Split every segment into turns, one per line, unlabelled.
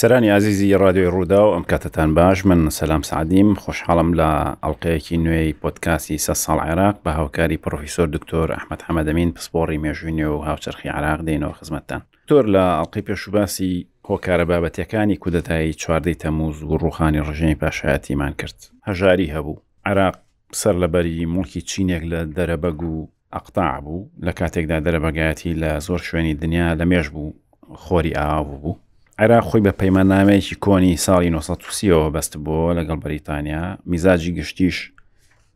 سەرانی ئازیزی ڕادیۆی ڕوودا و ئەم کاتتان باش من سەسلام سعدیم خۆشحاڵم لە ئەڵلقەیەکی نوێی پۆتکاسی سە ساڵ عێراق بە هاوکاری پرۆفیسۆر دکتۆر ئەحمد حەمەدەمین پسپۆڕی مێژووی نوێ و هاوچەرخی عراق دێنەوە خزمەتتان تۆر لە ئەڵلقەی پێشوباسی هۆکارە بابەتەکانی کودەتایی چواردەی تەموز و ڕوخانی ڕژێنی پاشایەتیمان کرد هەژاری هەبوو عراق سەر لەبەری مڵکی چینێک لە دەرەبەگ و ئەقتا بوو لە کاتێکدا دەرەبەگایەتی لە زۆر شوێنی دنیا لە مێش بوو خۆری ئاو بوو عێراق خۆی بە پەیماننامەیەکی کۆنی ساڵی 1930ەوە بەست بووە لەگەڵ بەریتانیا میزاجی گشتیش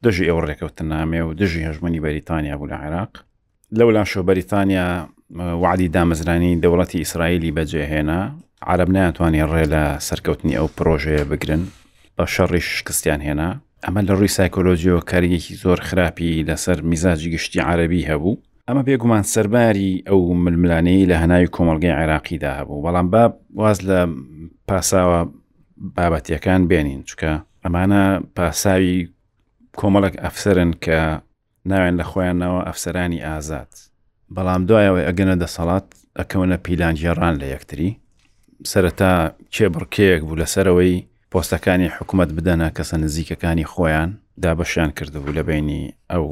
دژی ئەو ڕێکەوتنامێ و دژی هەژمونی بەریتانیا بوو لە عێراق لەولاشەوە بەریتانیا وعدی دامەزرانی دەوڵەتی ئیسرائیلی بەجێهێنا عرب ناتوانانی ڕێ لە سەرکەوتنی ئەو پرۆژەیە بگرن بە شەڕی شکستیان هێنا ئەمە لە ڕووی سایکۆلۆژیەوە کاریگەکی زۆر خراپی لەسەر میزاجی گشتی عربی هەبوو ئەمە بێگومان سەرباری ئەو ململانەی لە هەناوی کۆمەلگەی عێراقیدا هەبوو بەڵام با واز لە پاساوە بابەتیەکان بێنین چکە ئەمانە پاساوی کۆمەڵک ئەفسرن کە ناوێن لە خۆیانەوە ئەفسەرانی ئازاد بەڵام دوایەوەی ئەگەنە دەسەڵات ئەکەونە پیلان گێڕان لە یەکتری سەرەتا کێ بڕکەیەک بوو لەسەرەوەی پۆستەکانی حکوومەت بدەنە کەسە نزیکەکانی خۆیان دابەشیان کردبوو لە بینی ئەو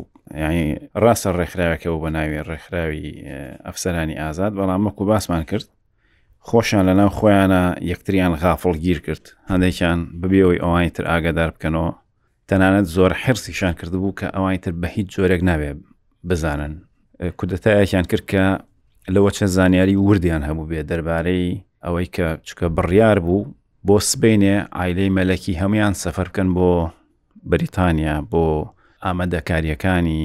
یعنی ڕاستە ڕێکخراوێکە و بە ناوی ڕێکخراوی ئەفسەرانی ئازاد بەڵام مەکو باسمان کرد خۆشیان لەناو خۆیانە یەکتریان غافڵگیر کرد هەندێکیان ببیەوەی ئەوانی تر ئاگادار بکەنەوە تەنانەت زۆر حرسیشان کردبوو کە ئەوانی تر بە هیچ جۆرێک ناوێ بزانن کودەتایەکیان کرد کە لەوە چەند زانیاری وردیان هەبوو بێ دەربارەی ئەوەی کە چکە بڕیار بوو بۆ سبینێ ئایلەی مەلەکی هەمویان سەفەر بکەن بۆ بەریتانیا بۆ ئامادەکاریەکانی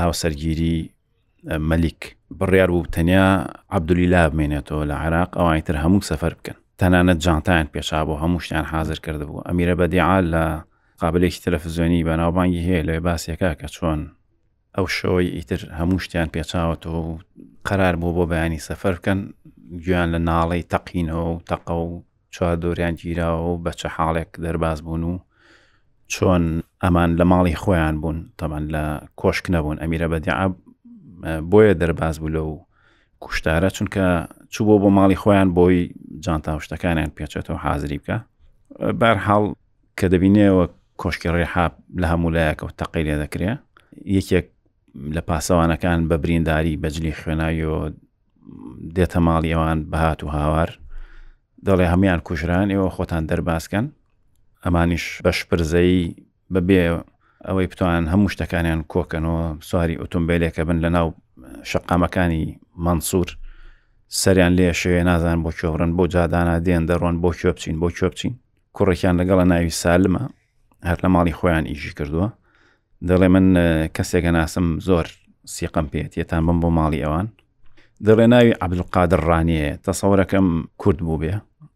هاوسەرگیری مەلیک بڕیار بوو تەنیا عبدلیلا بمێنێتەوە لە عراق ئەوانی تر هەموو سەفەر بکەن تەنانەت جانتان پێشا بۆ هەموو شتیان حاضر کردبوو ئەمیرە بەدیعا لە قابلێکی تەلەفزیۆنی بەناوبانگی هەیە لەوێ باسیەکە کە چۆن ئەو شەوەی ئیتر هەموو شتیان پێچاوەتەوە و قەرار بوو بۆ بەیانی سەفەر بکەن گویان لە ناڵەی تەقینەوە و تەقە و چوار دۆریان گیراوە و بە چە حاڵێک دەرباز بوون و چۆن ئەمان لە ماڵی خۆیان بوون تەمان لە کۆشک نەبوون ئەمیرە بەدیعە بۆیە دەرباز بوو لەو کوشتارە چونکە چوو بۆ بۆ ماڵی خۆیان بۆی جانتا شتەکانیان پێچێتەوە حازری بکە بارحاڵ کە دەبینێەوە کۆشکی ڕێحا لە هەموو لایەکە و تەقی لێ دەکرێ یەکێک لە پاسەوانەکان بە برینداری بەجلی خوێناویەوە دێتە ماڵی ئەوان بەهات و هاوار دەڵێ هەموان کوژران ئێوە خۆتان دەرباسکەن ئەمانیش بە شپرزەی بەبێ ئەوەی بتوان هەموو شتەکانیان کۆکەنەوە سواری ئۆتۆمبیلێکە بن لە ناو شقامەکانی مەنسوور سەریان لێ شوێ نازان بۆ چۆڕن بۆ جادانە دێن دەڕۆن بۆ چۆ بچین بۆ چۆ بچین کوڕێکیان لەگەڵە ناوی سالمە هەر لە ماڵی خۆیان ئیژی کردووە دەڵێ من کەسێکە ناسم زۆر سیقم پێێت یەتان بم بۆ ماڵی ئەوان دەڵێ ناوی عبدقادر ڕانیە تەسەورەکەم کورد بوو بێ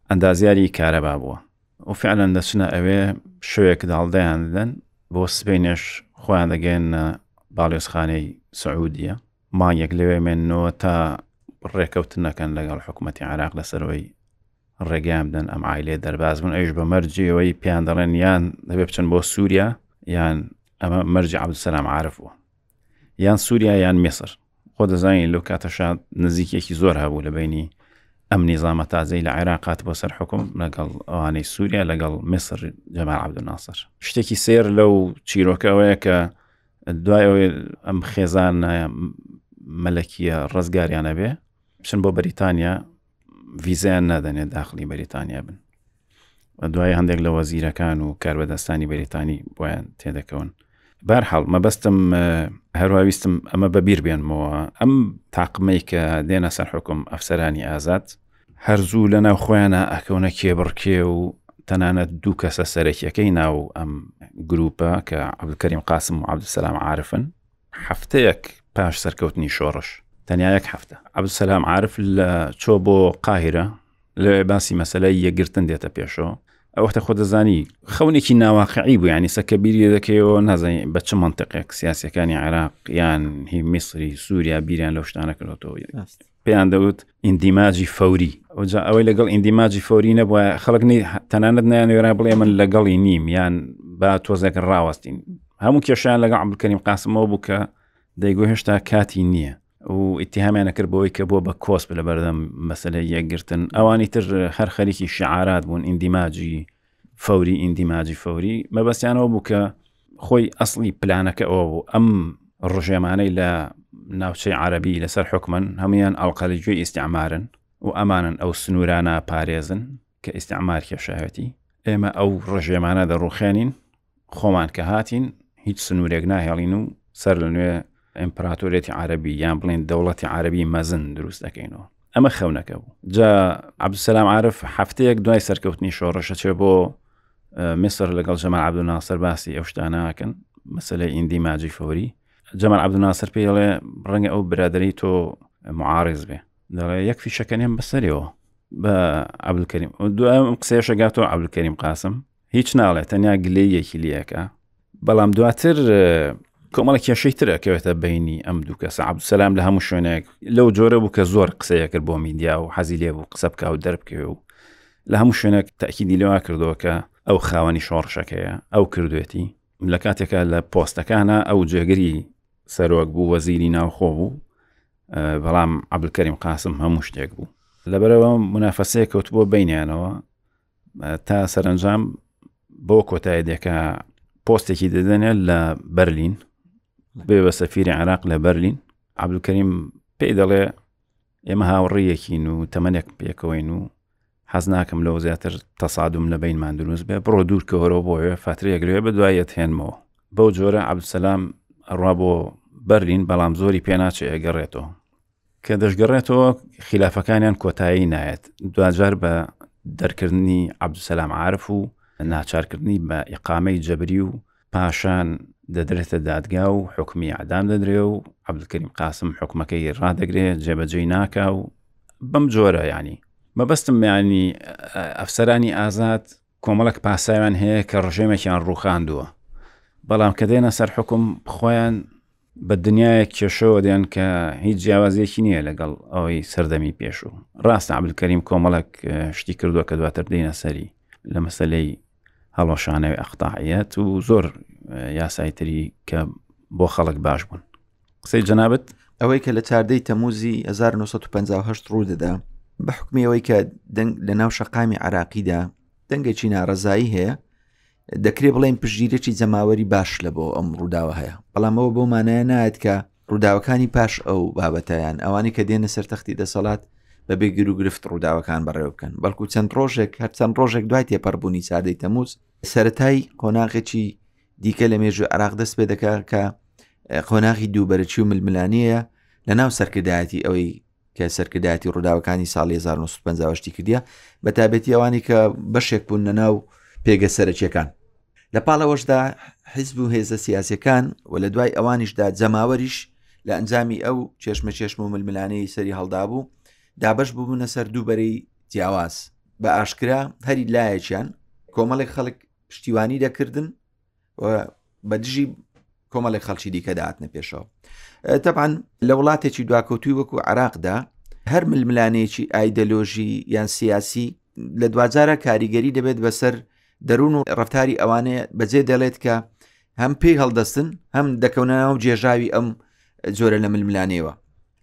ئەندازیاری کارەبا بووە و فعلەن دەچنە ئەوێ شوێک داڵدەیان دەدەن بۆ سبینێش خۆیان دەگەن باڵێزخانەی سعودیە مانگێک لەوێ مێنەوە تا ڕێکەوت نەکەن لەگەڵ حکوومەتتی عراق لەسەرەوەی ڕێگەیان بدەن ئەم ئایلێ دەرباز بن ئەوش بە مەرجی ئەوەی پێیان دەڵێن یان دەبێ بچن بۆ سووریا یان ئەمە مەرج عبدسەسلام عاعرف بووە یان سووریا یان میسر خۆ دەزانین لەو کاتەشاد نزیکێکی زۆر هەبوو لە بینی ئەم نیزانامە تازەی لە عێراقات بۆ سەر حکوم لەگەڵ ئەوانەی سووریا لەگەڵ میسر جەما عبدناسر شتێکی سێر لەو چیرۆکەوەیە کە دوای ئەوێ ئەم خێزانە مەلەکیە ڕزگاریانە بێ بچن بۆ بەریتانیا ڤیزیان نادەنێت داخلی بەریتانیا بن و دوای هەندێک لە وەزیرەکان و کاربەدەستانی بەریتانی بۆیان تێدەکەون بارحاڵ مەبەستم هەروەویستم ئەمە بەبیر بێنمەوە ئەم تاقمەی کە دێنە سەر حکم ئەفسەرانی ئازاد هەرزوو لە ناو خۆیانە ئەکەونە کێبڕکێ و تەنانەت دوو کەسە سەرەکیەکەی ناو ئەم گروپە کە عبدکەریم قاسم و عبدسلام عاعرفن هەفتەیەک پاش سەرکەوتنی شۆڕش تەنیا یەک هەفتە عبدسەلام عرف لە چۆ بۆ قاهرە لە باسی مەسلەی یەکگرتن دێتە پێشەوە ئەوەختە خۆ دەزانی خەونێکی ناواقعی بوو ینی سەکەبیری دەکەیەوە نازانین بە چ منطقێک سیاسەکانی عێراق یان هی میسری سووریا بیریان لەو شتانە کردەوە پێیان دەوت ئیندیماجی فەوری ئەوجا ئەوەی لەگەڵ ئیندیماجی فەوری نەبووە خەڵک تەنانەت نیان وێرا بڵێ من لەگەڵی نیم یان با تۆزێک ڕاوەستین هەموو کێشیان لەگەڵ عبلکەریم قاسمەوە بوو کە دەیگو هێشتا کاتی نییە و ئیتهامیان نەکرد بۆی کە بۆ بە کۆسپ لە بەردەم مەسلە یەکگرتن ئەوانی تر هەر خەریکی شعارات بوون ئیندیماجی فەوری ئیندیماجی فەوری مەبەستیانەوە بوو کە خۆی ئەسلی پلانەکە ئەوە بوو ئەم ڕژێمانەی لە ناوچەی عربی لەسەر حکومن هەمویان ئەڵقەلی گوێ ئیسیعمارن و ئەمانن ئەو سنوورانە پارێزن کە ئیسیعمار کێشایەتی ئێمە ئەو ڕژێمانە دەڕوخێنین خۆمان کە هاتین هیچ سنوورێک ناهێڵین و سەر لە نوێ ئیمپراتۆریەتی عربی یان بڵێن دەوڵەتی عربی مەزن دروست دەکەینەوە ئەمە خەونەکە بوو جا عبدسلام عرف هەفتەیەک دوای سەرکەوتنی شۆڕشە چێ بۆ میسر لەگەڵ جەمە عبدناسەر باسی ئەو شتاناکەن مەسلەی ئیندی ماجی فۆری جەمە عبدناسەر پێڵێ ڕەنگە ئەو برادری تۆ معارز بێ دەڵێ یەک فیشەکەنێم بەسەرەوە بە عبدکەریم دوای قسێشەگاتۆ عبدکەریم قاسم هیچ ناڵێ تەنیا گلەی یەکی لەکە بەڵام دواتر کۆمەڵە کێشەی تر ئەکەوێتە بینی ئەم دوو کەس عبدسەسلام لە هەموو شوێنێک لەو جۆرە بوو کە زۆر قسەیە کرد بۆ میدیا و حەزی لێ بوو قسە بکە و دەربکەوێ و لە هەموو شوێنێک تاکیدی لەوا کردەوە کە ئەو خاوەنی شۆڕشەکەیە ئەو کردوێتی لە کاتێکە لە پۆستەکانە ئەو جێگری سەرۆک بوو وەزیری ناوخۆ بوو بەڵام عبلکەریم قاسم هەموو شتێک بوو لەبەرەوە منافەسەیە کەوتبووە بینیانەوە تا سەرنجام بۆ کۆتای دێکە پۆستێکی دەدەنێ لە بەرلین بێ بە سەفیری عراق لە بەرلین عبدکەریم پێی دەڵێ ئێمە هاوڕیەکین و تەمەنێک پێکەوەین و حەز ناکەم لەو زیاتر تەسادم لە بینمان دروست بێ بڕۆ دوور کەەوەەوە بۆێ فاترێک لێ بە دوایەت هێنمەوە بەو جۆرە عبدسەسلام ئەڕوا بۆ بەرلین بەڵام زۆری پێناچێ ئەگەڕێتەوە کە دەشگەڕێتەوە خلافەکانیان کۆتایی نایەت دوجار بە دەرکردنی عبدسەسلام عاعرف و ناچارکردنی بە ئقامەی جەبری و پاشان دەدرێتە دادگا و حکمی عدام دەدرێ و عبدکریم قاسم حکومەکەی ڕدەگرێ جێبەجێی ناکا و بەم جۆرە ینی مەبەستم میانی ئەفسەرانی ئازاد کۆمەڵێک پاساویان هەیە کە ڕژێمێکیان ڕووخاندووە بەڵام کە دێنە سەر حکم خۆیان بە دنیایە کێشەوە دێن کە هیچ جیاوازیەکی نییە لەگەڵ ئەوەی سەردەمی پێشوو ڕاست عبلکەریم کۆمەڵک شتی کردووە کە دواتر دێنە سەری لە مەسلەی هەڵۆشانەوەی ئەختاعەت و زۆر یاسایتری کە بۆ خەڵک باش بوون قسەی جەنابەت
ئەوەی کە لە چاردەی تەموزی 1950 ڕوو دەدا بە حکمی ئەوەی کە دەنگ لە ناو شەقامی عراقیدا دەنگێکی ناڕزایی هەیە دەکرێ بڵێن پشگیرێکی جەماوەری باش لە بۆ ئەم ڕووداوە هەیە بەڵامەوە بۆ مانایە نایەت کە ڕووداوەکانی پاش ئەو بابەتیان ئەوانی کە دێنە سەر تەختی دەسەڵات بە بێگر و گرفت ڕووداوەکان بەڕێوە بکەن بەڵکو چەند ڕۆژێک هەر چەند ڕۆژێک دوای تێپەڕبوونی چادەی تەموز سەتای قۆناغێکی دیکە لە مێژوی عراق دەست پێ دەکا کە قۆناغی دووبەرەچی و ململانەیە لە ناو سەرکردایەتی ئەوەی کە سەرکردایەتی ڕووداوەکانی ساڵی 1950 کردە بە تابەتی ئەوانی کە بەشێک بوون لە ناو پێگە سەرەکیەکان لە پاڵەوەشدا حیزب و هێزە سیاسەکان و لە دوای ئەوانیشدا جەماوەریش لە ئەنجامی ئەو چێشمە چێشم و ململانەی سەری هەڵدا بوو دابش ببوونە سەر دووبەری جیاواز بە ئاشکرا هەری لایەکیان کۆمەڵێک خەڵک پشتیوانی دەکردن و بە دژی کۆمەڵی خەڵکی دیکە داهاتنە پێشەوە تەبان لە وڵاتێکی دواکەوتوی وەکو عراقدا هەر ململانێکی ئایدەلۆژی یان سیاسی لە دوجارە کاریگەری دەبێت بەسەر دەروون و ڕفتاری ئەوانەیە بەجێ دەڵێت کە هەم پێی هەڵدەستن هەم دەکەونەوە جێژاوی ئەم جۆرە لە ململانێەوە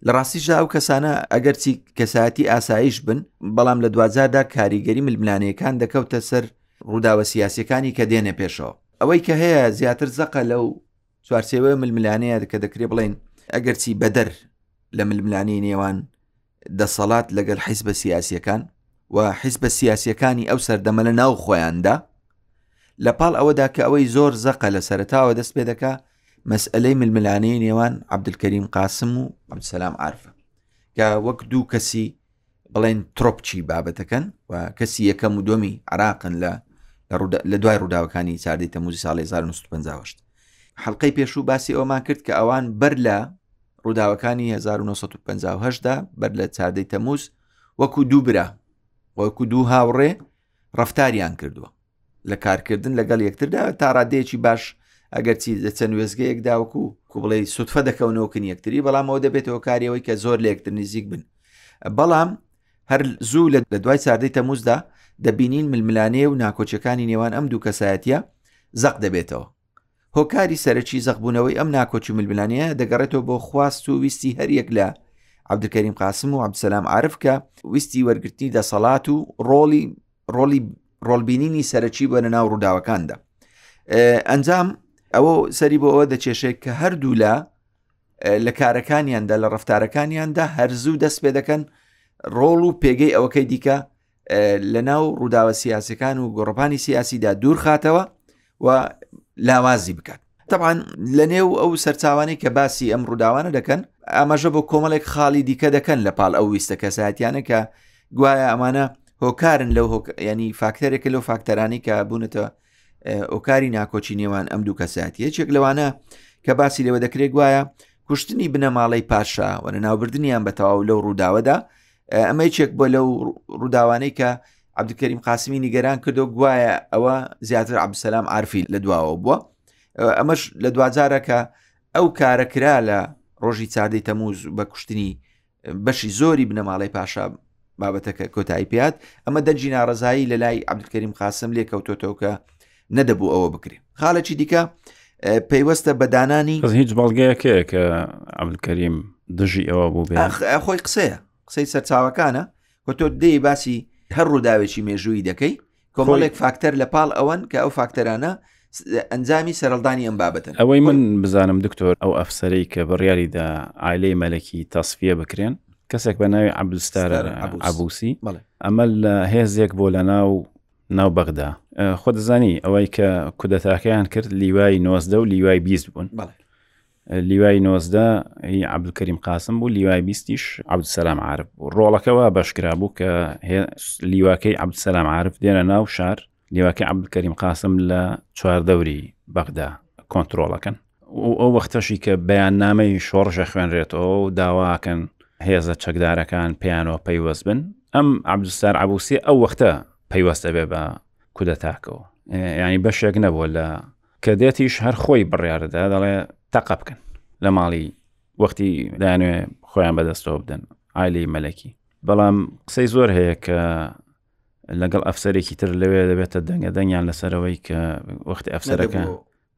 لە ڕاستیشدا ئەو کەسانە ئەگەرچی کەسایەتی ئاسایش بن بەڵام لە دوجاردا کاریگەری ململانەکان دەکەوتە سەر ڕووداوە سیاسیەکانی کە دێنێ پێشەوە. ئەوەی کە هەیە زیاتر زەقە لەو چوارچێوەیە ململانەیە کە دەکرێ بڵین ئەگەرچی بەدەر لە ململانی نێوان دەسەڵات لەگەل حیز بە سیاسیەکان و حیز بە سیاسیەکانی ئەو سەردەمە لە ناو خۆیاندا لە پاڵ ئەوەدا کە ئەوەی زۆر زەقە لە سەرتاوە دەست پێ دەکا مەسئلەی ململانەی نێوان عبدکەریم قاسم و عبدسلام عرفە کە وەک دوو کەسی بڵێن ترۆپچی بابەتەکەن و کەسی یەکەم و دۆمی عراقن لە لە دوای ڕووداوەکانی چاردی تەموزی ساڵی 1950 حلقەی پێشوو باسی ئەومان کرد کە ئەوان بەر لە ڕووداوەکانی 1950دا بەر لە چاردەی تەموز وەکو دوو برا وەکو دوو هاوڕێ ڕفتاریان کردووە لە کارکردن لەگەڵ یەکتردا تا ڕادەیەکی باش ئەگەرچی لە چەند وێزگەیەک داوەکو کو بڵێ سوتفە دەکەونەوەکن یەکتری بەڵامەوە دەبێتەوە کاریەوەی کە زۆر لە یەکتر نزیک بن بەڵام هەر زوو لە دوای چاردەی تەموزدا دەبینین ململانێ و ناکۆچەکانی نێوان ئەم دوو کەسایەتە زەق دەبێتەوە هۆکاری سەرەکی زەقبوونەوەی ئەم ناکۆکی ململانەیە دەگەڕێتەوە بۆ خواست و ویستی هەریەک لە عبدکەریم قاسم و عبدسەسلام عرف کە ویستی وەرگرتنی دەسەڵات و ڕۆڵی ڕۆلی ڕۆلبینینی سەرەکی بۆ لە ناو ڕووداوەکاندا ئەنجام ئەوە سەری بۆ ئەوە دەچێشێک کە هەردوو لە لە کارەکانیاندا لە ڕفتارەکانیاندا هەرزوو دەست پێ دەکەن ڕۆڵ و پێگەی ئەوەکەی دیکە لە ناو ڕووداوە سیاسەکان و گۆڕپانی سیاسیدا دوورخاتەوە و لاوازی بکات تەبان لە نێو ئەو سەرچاوانی کە باسی ئەم ڕووداوانە دەکەن ئاماژە بۆ کۆمەڵێک خاڵی دیکە دەکەن لە پاڵ ئەو ویستە کەسایەتیانە کە گوایە ئەمانە هۆکارن لەو ینی فاکتەرێکە لەو فاکتەرانی کە بوونەتە ئۆکاری ناکۆچی نێوان ئەم دوو کەسایەتی یەکێک لەوانە کە باسی لەوە دەکرێت گوایە کوشتنی بنەماڵەی پاشا وە ناوبردنیان بە تەواو لەو ڕووداوەدا ئەمە یەکێک بۆ لەو ڕووداوانەی کە عبدکەریم قاسمی نیگەران کردو گوایە ئەوە زیاتر عبدسلام عرفی لە دواوە بووە ئەمەش لە دوجارەکە ئەو کارە کرا لە ڕۆژی چادەی تەموز بە کوشتنی بەشی زۆری بنەماڵی پاشا بابەتەکە کۆتایی پات ئەمە دەنجی ناڕزایی لە لای عبدکەریم قاسم لێ کەوتۆتەوە کە نەدەبوو ئەوە بکرێت خاڵێکی دیکە پەیوەستە بەدانانی
هیچ بەڵگەیەکەیە کە ئەمکەریم دژی ئەوە بوو بێ
خۆی قسەیە قسەی سەرچاوەکانە کە تۆ دەی باسی هەر ڕووداوێکی مێژووی دەکەی کۆمەڵێک فاکتەر لە پاڵ ئەوەن کە ئەو فاکتەرانە ئەنجامی سەرلدانی ئەم بابەتن
ئەوەی من بزانم دکتۆر ئەو ئەفسەرەی کە بڕیاریدا ئایلەی مەلەکی تەسفە بکرێن کەسێک بە ناوی عبدستارە عبوسی ئەمە لە هێزێک بۆ لە ناو ناو بەغدا خۆ دەزانی ئەوەی کە کودەتاکەیان کرد لیوای نۆزدە و لیوای بیست بوون لیوای نۆزدە هی عبدکەریم قاسم بوو لیوای بیستیش عبدسەلام عرب بوو ڕۆڵەکەەوە بەشکرا بوو کە لیواکەی عبدسەلام عرب دێنە ناو شار لیواکەی عبدکەریم قاسم لە چواردەوری بەغدا کۆنتترۆڵەکەن و ئەو وەختەشی کە بەیاننامەی شۆڕش ئەخوێنرێتەوە و داوا ئەکەن هێزە چەکدارەکان پێیانەوە پەیوەست بن، ئەم عەبدولستار عەبووسی ئەو وەختە پەیوەست ئەبێ بە کودەتاکەوە. یانی بەشێک نەبووە لە کە دێتیش هەر خۆی بڕیار دەدا دەڵێ تەقە بکەن لە ماڵی وەختی دانوێ خۆیان بەدەستەوە بدەن ئایلی مەلەکی بەڵام قسەی زۆر هەیە کە لەگەڵ ئەفسەرێکی تر لەوێ دەبێتە دەنگە دەنگیان لەسەرەوەی کە وەختی ئەفسەرەکە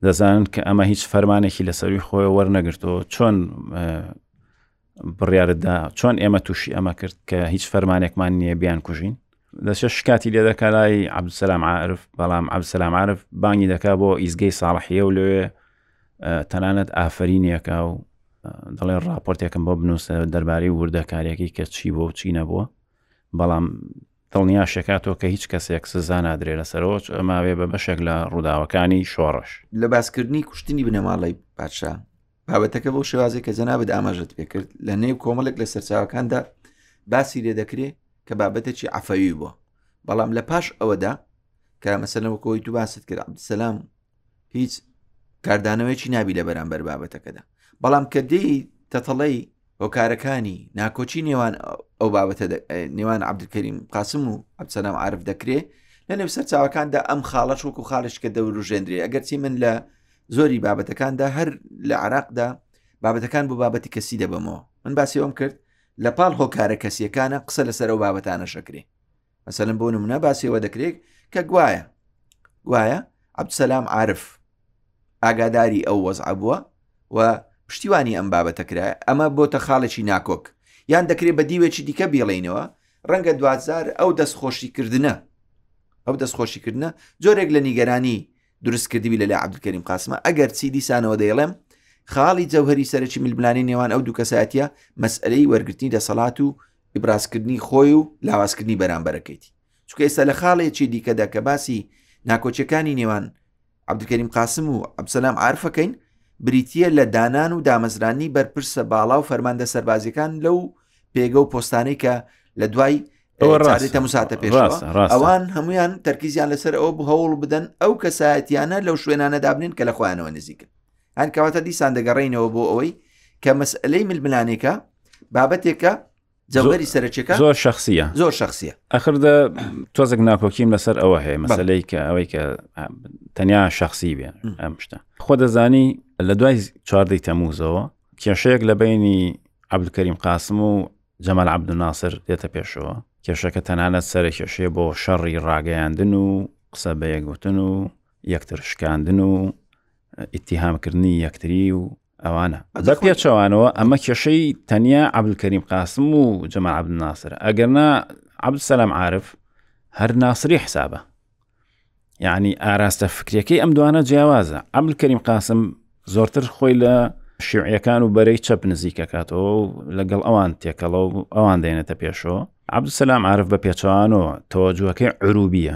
دەزانن کە ئەمە هیچ فەرمانێکی لەسەروی خۆی وەرنەگرتەوە چۆن بڕیارددا چۆن ئێمە تووشی ئەمە کرد کە هیچ فەرمانێکمان نییە بیان کوژین دەشە شکاتی لێ دەکە لای عبدسلام عاعرف بەڵام عبدسلام عرف بانگی دەکا بۆ ئیزگەی ساڵحیە و لەوێ تەنانەت ئافرینیەکە و دەڵێ ڕاپۆرتێکم بۆ بنووسە دەربارەی وردەکارێکی کە چی بۆ چی نەبووە بەڵام دڵنیاشەکاتەوە کە هیچ کەسێک سزا نادرێ لە سەرۆچ ئەماوێ بە بەشێک لە ڕووداوەکانی شۆڕش
لە باسکردنی کوشتنی بنەماڵی پادشا بابەتەکە بۆ شێوازێک کە جەنابەت ئاماژت پێکرد لە نێو کۆمەڵێک لە سەرچاوەکاندا باسی لێ دەکرێ کە بابەتێکی عفەوی بووە بەڵام لە پاش ئەوەدا کە مەسەلەوەکەوەی تو باست کرد عبدسلام هیچ کاردانەوەیکی نابی لە بەرامبەر بابەتەکەدا بەڵام کە دێی تەتەڵەی هۆکارەکانی ناکۆچی نێوان ئەو بابەتە نێوان عبدکەریم قاسم و ئەمسەنام عرف دەکرێ لە نێو سەرچاوەکاندا ئەم خاڵەش وەکو خاڵش کە دەوروژێندرێ ئەگەرچی من لە زۆری بابەتەکاندا هەر لە عراقدا بابەتەکان بۆ بابەتی کەسی دەبەمەوە من باسیەوەم کرد لە پاڵ هۆکارە کەسیەکانە قسە لەسەر ئەو بابەتانە شەکرێ مەسەلم بۆ نمونە باسیەوە دەکرێت کە گوایە گوایە عبدسەسلام عرف ئاگاداری ئەو وەز ئەبووە و پشتیوانی ئەم بابەتە کرا ئەمە بۆتە خاڵێکی ناکۆک یان دەکرێت بە دیوێکی دیکە بیڵێنەوە ڕەنگە دوزار ئەو دەستخۆشیکردە ئەو دەستخۆشیکردە جۆرێک لە نیگەرانی دروست کردوی لە لە عبدکەریم قاسمە ئەگەر چی دیسانەوە دەیڵێم خاڵی جەوهری سەرکی ملبلانی نێوان ئەو دوو کەساتە مەسئلەی وەرگرتنی دەسەڵات و ئیبرازکردنی خۆی و لاوازکردنی بەرامبەرەکەیتی چکە ئێستا لە خاڵێکی دیکەدا کە باسی ناکۆچەکانی نێوان عبدکەریم قاسم و ئەمسەلام عرفەکەین بریتە لە دانان و دامەزرانی بەرپرسە باڵا و فەرماندە سەربازیەکان لەو پێگە و پۆستانی کە لە دوای ڕاستە مساتە پێش ئەوان هەمویان تەرکیزیان لەسەر ئەو هەوڵ بدەن ئەو کەسایەتیانە لەو شوێنانە دابنین کە لە خۆیانەوە نزیکن هەن کەواتە دیسان دەگەڕینەوە بۆ ئەوەی کە مەسئلەی ململانێکە بابەتێکە جەوەری سەرچەکە
زۆر شخصیە
زۆر شخصیە
ئەخردە تۆزێک ناکۆکیم لەسەر ئەوە هەیە مەسلەی کە ئەوەی کە تەنیا شخصی بێن ئەم شتە خۆ دەزانی لە دوای چواردەی تەموزەوە کێشەیەک لە بینی عبدکەریم قاسم و جەمال عبدناسر دێتە پێشەوە کێشەکە تەنانەت سەرە کێشەیە بۆ شەڕی ڕاگەیاندن و قسە بە یەکگوتن و یەکتر شکاندن و ئیتیهامکردنی یەکتری و ئەوانە بە پێچەوانەوە ئەمە کێشەی تەنیا عبلکەریم قاسم و جەما عبد ناسر ئەگەرنا عبد سەلام عاعرف هەر ناسری حسابە یعنی ئاراستە فکرەکەی ئەم دوانە جیاوازە عبلکەریم قاسم زۆرتر خۆی لە شیوعەکان و بەرەی چەپ نزیکەکاتەوە و لەگەڵ ئەوان تێکەڵە و ئەوان دێنێتە پێشەوە عبد سەلام عاعرف بە پێچوانەوە تەوەجوەکەی عروبیە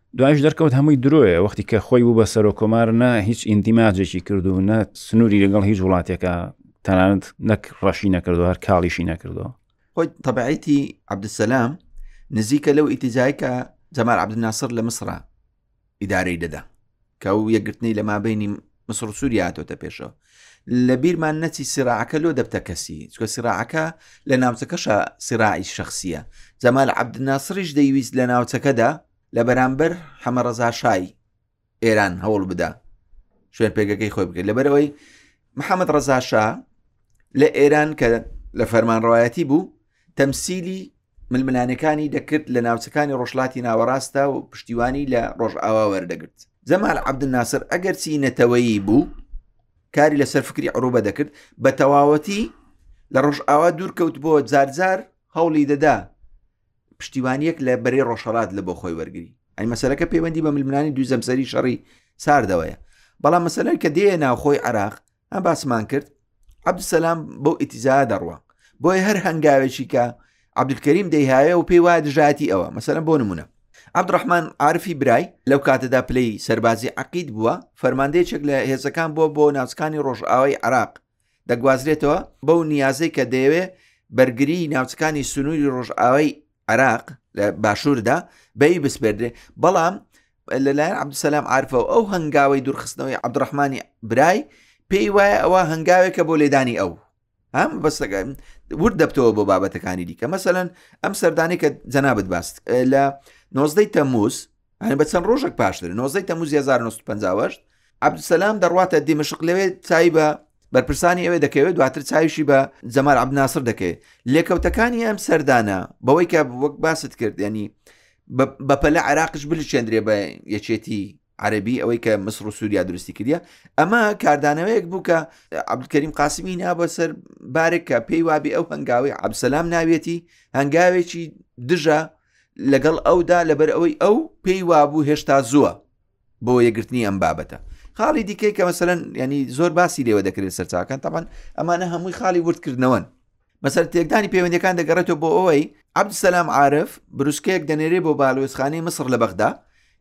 دوایش دەرکەوت هەمووی درۆیە وەختی کە خۆی بوو بە سەرۆ کۆمار نە هیچ ئیندیماجێکی کردو نە سنووری لەگەڵ هیچ وڵاتێکە تەنانەت نەک ڕەشی نەکردو هەر کاڵیشی نەکردو
خۆی تەبعیتی عبدسەلام نزیکە لەو ئیتیزایکە جەمار عبدناسر لە مسرە ئیدارەی دەدا کە و یەکگرتنی لە مابینی مسڕ سووریا هاتۆتە پێشەوە لە بیرمان نەچی سراعەکە لۆ دەبتە کەسی چکە سراعەکە لە ناوچەکەشە سراعی شخصیە جەمال عبدناسریش دەیویست لە ناوچەکەدا لە بەرامبەر حەمەڕەزاشای ئێران هەوڵ بدا شوێن پێگەکەی خۆی بکرد لەبەرەوەی محەممەد ڕزاشا لە ئێران کە لە فەرمانڕایەتی بوو تەمسیلی ململانەکانی دەکرد لە ناوچەکانی ڕۆژلاتی ناوەڕاستە و پشتیوانی لە ڕۆژئاوا وەردەگرت جەمال عبدناسر ئەگەرچی نەتەوەیی بوو کاری لەسەر فکری عروبە دەکرد بە تەواوەتی لە ڕۆژئاوا دوورکەوت بۆ جارجار هەوڵی دەدا پشتیوانیەک لە بەرەی ڕۆژهڵات لە بۆ خۆی وەرگری ئەی مەسەرەکە پەیوەندی بە ململانی دووزەمسەری شەڕی ساردەوەیە بەڵام مەسەلەر کە دێ ناوخۆی عراق ئەم باسمان کرد عبدسەسلام بەو ئیتیزا دەڕوە بۆیە هەر هەنگاوێکی کە عبدکەریم دەیهاوێ و پێی وایە دژاتی ئەوە مەسەرە بۆ نمونە عبدڕحمان عرفی برای لەو کاتەدا پلەی سەربازی عقید بووە فەرماندەیەک لە هێزەکان بووە بۆ ناوچکانی ڕۆژئاوای عراق دەگوازرێتەوە بەو نیازەی کە دەیەوێ بەرگری ناوچەکانی سنووری ڕۆژئاوای عێراق لە باشووردا بەی بسپێردرێ بەڵام لەلایەن عبدسەسلام عرفەوە ئەو هەنگاوی دوورخستنەوەی عبدڕحمانی برای پێی وایە ئەوە هەنگاوێکە بۆ لێدانی ئەو ئەم بەستەکە ورد دەبتەوە بۆ بابەتەکانی دیکە مەسەەن ئەم سەردانی کە جەنابەت باست لە نۆزدەی تەموز ئەنە بە چەند ڕۆژێک پاشتر نۆزەی تەموز 1950 عبدسلام دەڕواتە دیمەشق لەوێ چای بە بەرپرسانی ئەوێ دەکەوێت دواتر چاویشی بە جەمار عبناسر دەکەێت لێکەوتەکانی ئەم سەردانە بەوەی کە وەک باست کرد ینی بەپەلە عراقش بلچێندرێ بە یەکێتی عەربی ئەوەی کە مسر و سووریا درستی کردە ئەمە کاردانەوەیەک بوو کە عبدکەریم قاسمی نابە سەر بارێک کە پێی وابێ ئەو هەنگاوی عبسەلام ناوێتی هەنگاوێکی دژە لەگەڵ ئەودا لەبەر ئەوەی ئەو پێی وابوو هێشتا زووە بۆ یەگرتنی ئەم بابەتە خاڵی دیکەی کە مەسەن ینی زۆر باسی لێوە دەکرێت سەرچاکان تاوان ئەمانە هەمووی خاڵی وردکردنەوەن مەسەر تێکدانی پەیوەندەکان دەگەڕێتەوە بۆ ئەوەی عبدسەسلام عاعرف بروسکەیەک دەنێرێ بۆ بالوێزخانەی مسر لە بەغدا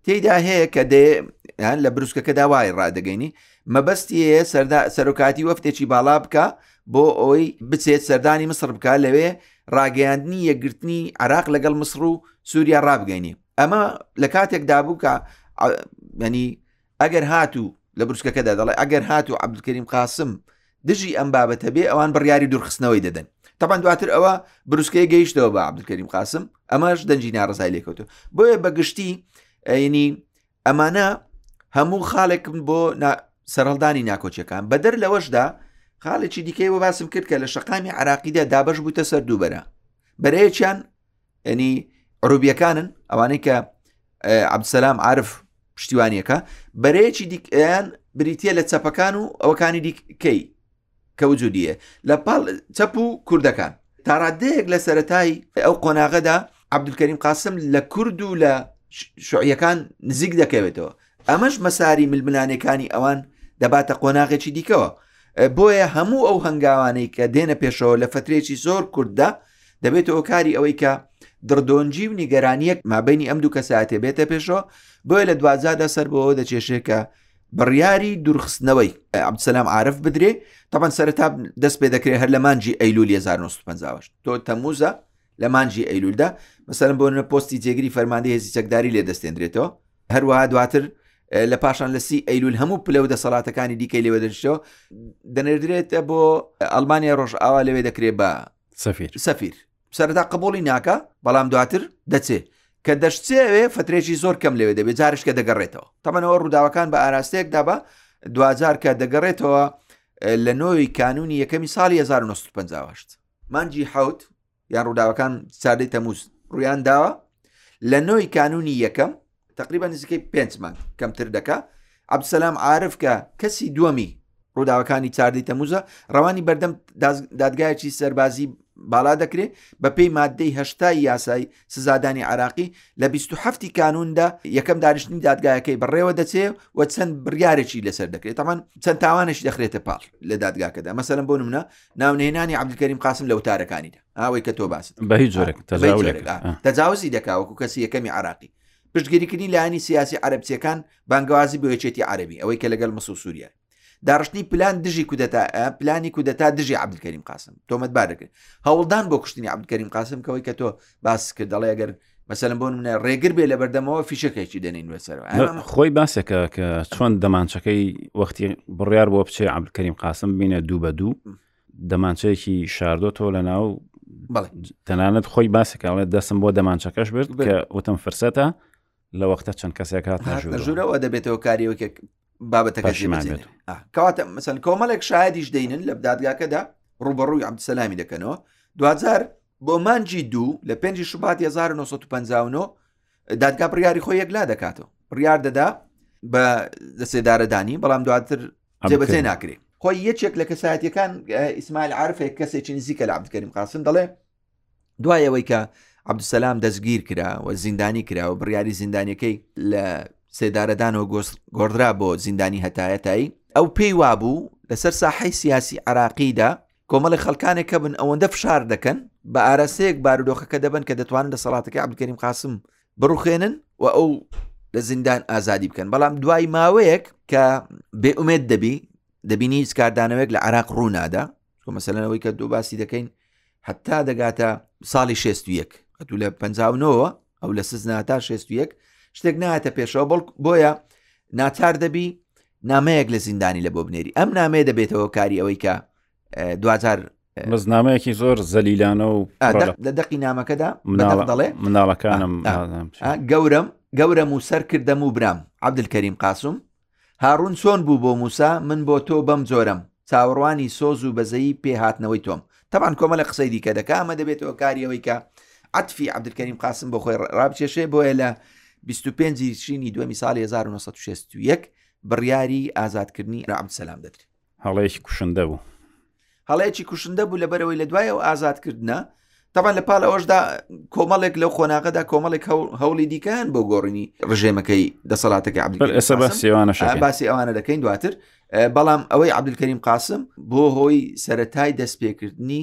تێدا هەیە کە دێ لە بروسکەکەدا وای ڕدەگەینی مەبەستی هەیە سەردا سەرۆکاتی وەفتێکی باڵا بکە بۆ ئەوی بچێت سەردانی مسڕ بکە لەوێ ڕاگەیاندنی یەکگرتنی عراق لەگەڵ مسڕ و سووریا ڕابگەینی ئەمە لە کاتێکدا بوو کە ینی ئەگەر هاتوو لە بروسکەکەدا دەڵێ ئەگەر هاتوو عبدکریم قاسم دژی ئەم بابەتە بێ ئەوان بڕیاری دوورخستنەوەی دەدەن تاپان دواتر ئەوە بروسکەی گەیشتەوە بە عبدکەریم قاسم ئەمەش دەنجی ناڕزای لێکەوتو بۆیە بەگشتی ئەینی ئەمانە هەموو خاڵێکم بۆ سەرهەڵدانی ناکۆچیەکان بەدەر لەوەشدا خاڵێکی دیکەی بۆ باسم کرد کە لە شەقامی عراقیدا دابش بووتە سەر دووبەرە بەرەیەکیان ینی عروبیەکانن ئەوانەی کە عبدسەسلام عرف پشتیوانیەکە بەرەیەکی دیکیان بریتە لە چەپەکان و ئەوەکانی دیکەی کە وجودیە لە پاڵ چەپ و کوردەکان تاڕادەیەک لە سەتای ئەو قۆناغەدا عبدولکەریم قاسم لە کورد و لە شعیەکان نزیک دەکەوێتەوە ئەمەش مەساری ململانێکانی ئەوان دەباتە قۆناغێکی دیکەوە بۆیە هەموو ئەو هەنگاوانەی کە دێنە پێشەوە لە فترێکی زۆر کورددا دەبێتەوە کاری ئەوەی کە دڕدۆنجی و نیگەرانیەک مابینی ئەم دوو کەساتێ بێتە پێشەوە بۆیە لە دوازادا سەر بەوە دەچێشێکە بڕیاری دوورخستنەوەی ئەمسەلام عاعرف بدرێ تاپان سەرتا دەست پێ دەکرێت هەر لە مانجی ئەیلولی 1950 تۆ تەموزە لە مانجی ئەیلولدا مەسەرم بۆ نە پۆستی جێگری فەرماندە هێزی چەکداری لێ دەستێندرێتەوە هەروەها دواتر لە پاشان لە سی ئەیلول هەموو پلە و دەسەڵاتەکانی دیکەی لێوە دەشتەوە دەنێردرێتە بۆ ئەلمانیا ڕۆژ ئاوا لەوێ دەکرێت بە
سەفیر
سەفیر سەردا قبولی ناکە بەڵام دواتر دەچێت کە دەشتێوێ فترێکی زۆر کەم لەوێ دەبێت جارش کە دەگەڕێتەوە تەمەەوە ڕووداوەکان بە ئاراستەیەکدا بە دوجار کە دەگەڕێتەوە لە نۆی کانونی یەکەمی ساڵی 1950 مانجی حوت یان ڕووداوەکان سادەی تەموز ڕویان داوە لە نۆی کانونی یەکەم تقریبا نزیکەی پێنجمان کەمتر دەکا عبدسلام عاعرف کە کەسی دووەمی ڕووداوەکانی چاردی تەموزە ڕەوانی بەردەم دادگایەکی سەربازی بالا دەکرێت بە پێی مادەی هەشتای یاسای سزادانی عراقی لە 27 کانوندا یەکەم دانیشتنی دادگایەکەی بەڕێوە دەچێ و چەند بڕارێکی لەسەر دەکرێت تامان چەند تاوانێکی دەخرێتە پاڵ لە دادگاکەدا مەسەرم بۆ منە ناونێنانی عبدکەریم قاسم لە وتارەکانیدا ئەوەی کە تۆ باست
بە هیچ جۆرێک
تەجاوزی دەکاوە و کەسی یەکەمی عراقی پشتگیریکردنی لایانی سیاسی عربچیەکان بانگوازی بۆیەچێتی عربی ئەوەی کە لەگەڵ مسو سووریە داڕشتنی پلان دژی کودەتا پلانی کودەتا دژی عبدکەریم قاسم تۆمەتبار دەکرێت هەوڵدان بۆ کوشتنی عبدکەریم قاسم کەەوەی کە تۆ باس کرد دەڵێ گەر مەسەلم بۆ منە ڕێگر بێ لە بەردەمەوە فیشەکەێکی دەنینوە سەرەوە
خۆی باسێکە کە چۆن دەمانچەکەی وەختی بڕیار بۆ بچێ عبلکەریم قاسم بینە دوو بە دوو دەمانچەیەکی شاردۆ تۆ لە ناو تەنانەت خۆی باسەکەڵێت دەسم بۆ دەمانچەکەش برد کە وتم فرسەتە لە وەختە چەند کەسێک هات
ژورەوە دەبێتەوە کاریەوەکە بابەتەکە ژێمەێت کەواتە مەسەن کۆمەڵێک شایدیش دەینن لە دادگاکەدا ڕوبەڕووی ئەم سەلامی دەکەنەوە دوجار بۆ مانجی دوو لە پێنج شوبات 1950 دادگا بڕیاری خۆی یەکلا دەکاتەوە بڕیار دەدا بە دەسێدارەدانی بەڵام دواتر جێبەجێ ناکرێت خۆی یەکێک لە کەسایەتەکان ئیسمال عرفێک کەسێکی نزیکە لە عبدکەریم قاسم دەڵێ دوای ئەوەی کە عبدسەسلام دەستگیر کرا و زیندانی کرا و بڕیاری زیندانەکەی لە سێدارەدانەوە گۆڕدرا بۆ زیندانی هەتایەتایی ئەو پێی وابوو لەسەر ساحی سیاسی عراقیدا کۆمەڵی خەڵکانێک کە بن ئەوەندە فشار دەکەن بە ئاراسەیەک بارودۆخەکە دەبن کە دەتوانن لە سەڵاتەکە عبدکەریم قاسم بڕوخێنن و ئەو لە زیندان ئازادی بکەن بەڵام دوای ماوەیەک کە بێئومێت دەبی دەبینی هیچ کاردانەوەێک لە عراق ڕوونادا مەسەلەن ئەوەی کە دوو باسی دەکەین حتا دەگاتە ساڵی شێستویەک ئەتو لە پەنجاونەوە ئەو لە سز ناتا شێستویەک شتێک نایەتە پێشەوە بڵک بۆیە ناچار دەبی نامەیەک لە زیندانی لە بۆ بنێری ئەم نامەیە دەبێتەوە کاری ئەوەی کە دوجار
بەزنامەیەکی زۆر زەلیلانە و
لە دەقی نامەکەدا دەڵێ
مناڵەکانم
گەورم گەورە موسەر کردەم و برام عبدکەریم قاسم هاڕون چۆن بوو بۆ موسا من بۆ تۆ بەم جۆرەم چاوەڕوانی سۆز و بەزەیی پێ هاتنەوەی تۆم تەبعەن کۆمەلە قسەی دیکە دەکا ئەمە دەبێتە هۆکاری ئەوەی کە عەتفی عەبدولکەریم قاسم بۆ خۆی ڕابچێشێ بۆیە لە 25 تشرینی دووەمی ساڵی 1960 بڕیاری ئازادکردنی رام سەلام دەدرێت
هەڵەیەکی کوشندە بوو
هەڵەیەکی کوشندە بوو لەبەرەوەی لە دوای ئەو ئازادکردە تەمان لە پال ئەوەشدا کۆمەڵێک لەو قۆناغەدا کۆمەڵێک هەوڵی دیکەیان بۆ گۆڕینی ڕژێمەکەی دەسەڵاتەکە
ئەسە باسیوانە
باسی ئەوانە دەکەین دواتر بەڵام ئەوەی عبدکەریم قاسم بۆ هۆی سەتای دەستپێکردنی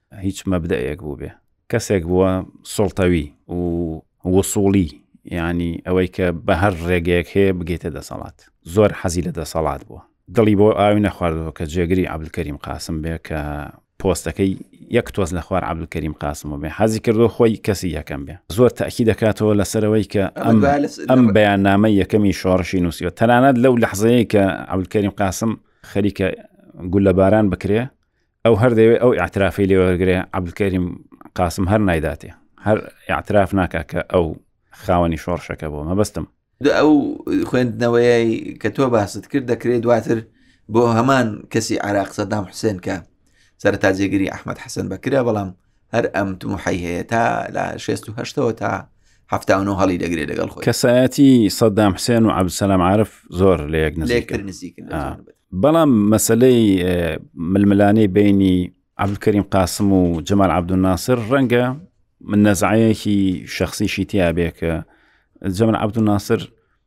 هیچ مەبدەئێک بووبێ کەسێک بووە سڵتەوی و وسوڵی ینی ئەوەی کە بە هەر ڕێگەیەک هەیە بگەیتە دەسەڵات زۆر حەزی لە دەسەڵات بووە دڵی بۆ ئاوی نەخواردەوە کە جێگری عبلکەریم قاسم بێ کە پۆستەکەی یەک تۆز لە خوار عبلکەریم قاسم و بێ حەزی کردو خۆی کەسی یەکەم بێ زۆر تاکی دەکاتەوە لەسەرەوەی کە ئەم ئەم بەیاننامە یەکەمی شۆڕشی نووسیوە تەنانەت لەو لەحزەیە کە عبلکەریم قاسم خەریکە گولەباران بکرێ ئەو هەر دەوێت ئەو ئاعترافی لێوەرگێ عبدکەریم قاسم هەر نایداتێ هەر ئاعتراف ناکە کە ئەو خاوەنی شۆڕشەکە بۆ مەبەستم
ئەو خوێندنەوەی کە تۆ باست کرد دەکرێت دواتر بۆ هەمان کەسی عراق سەدام حوسێن کە سەرتا جێگری ئەحمد حەسەن بەکرە بەڵام هەر ئەم تموحی هەیە تا لە شێست و هەشتەوە تا هەفتاون و هەڵی دەگرێت لەگەڵ خۆی
کەسایەتی سەدام حسێن و عبدسەلام عرف زۆر لە یەک نزیکتر
نزیک
بەڵام مەسلەی ململانەی بینی عبدکریم قاسم و جەمال عبدونناسر ڕەنگە من نەزعەیەکی شخصیشی تیاابێ کە جەمن عبدونناسر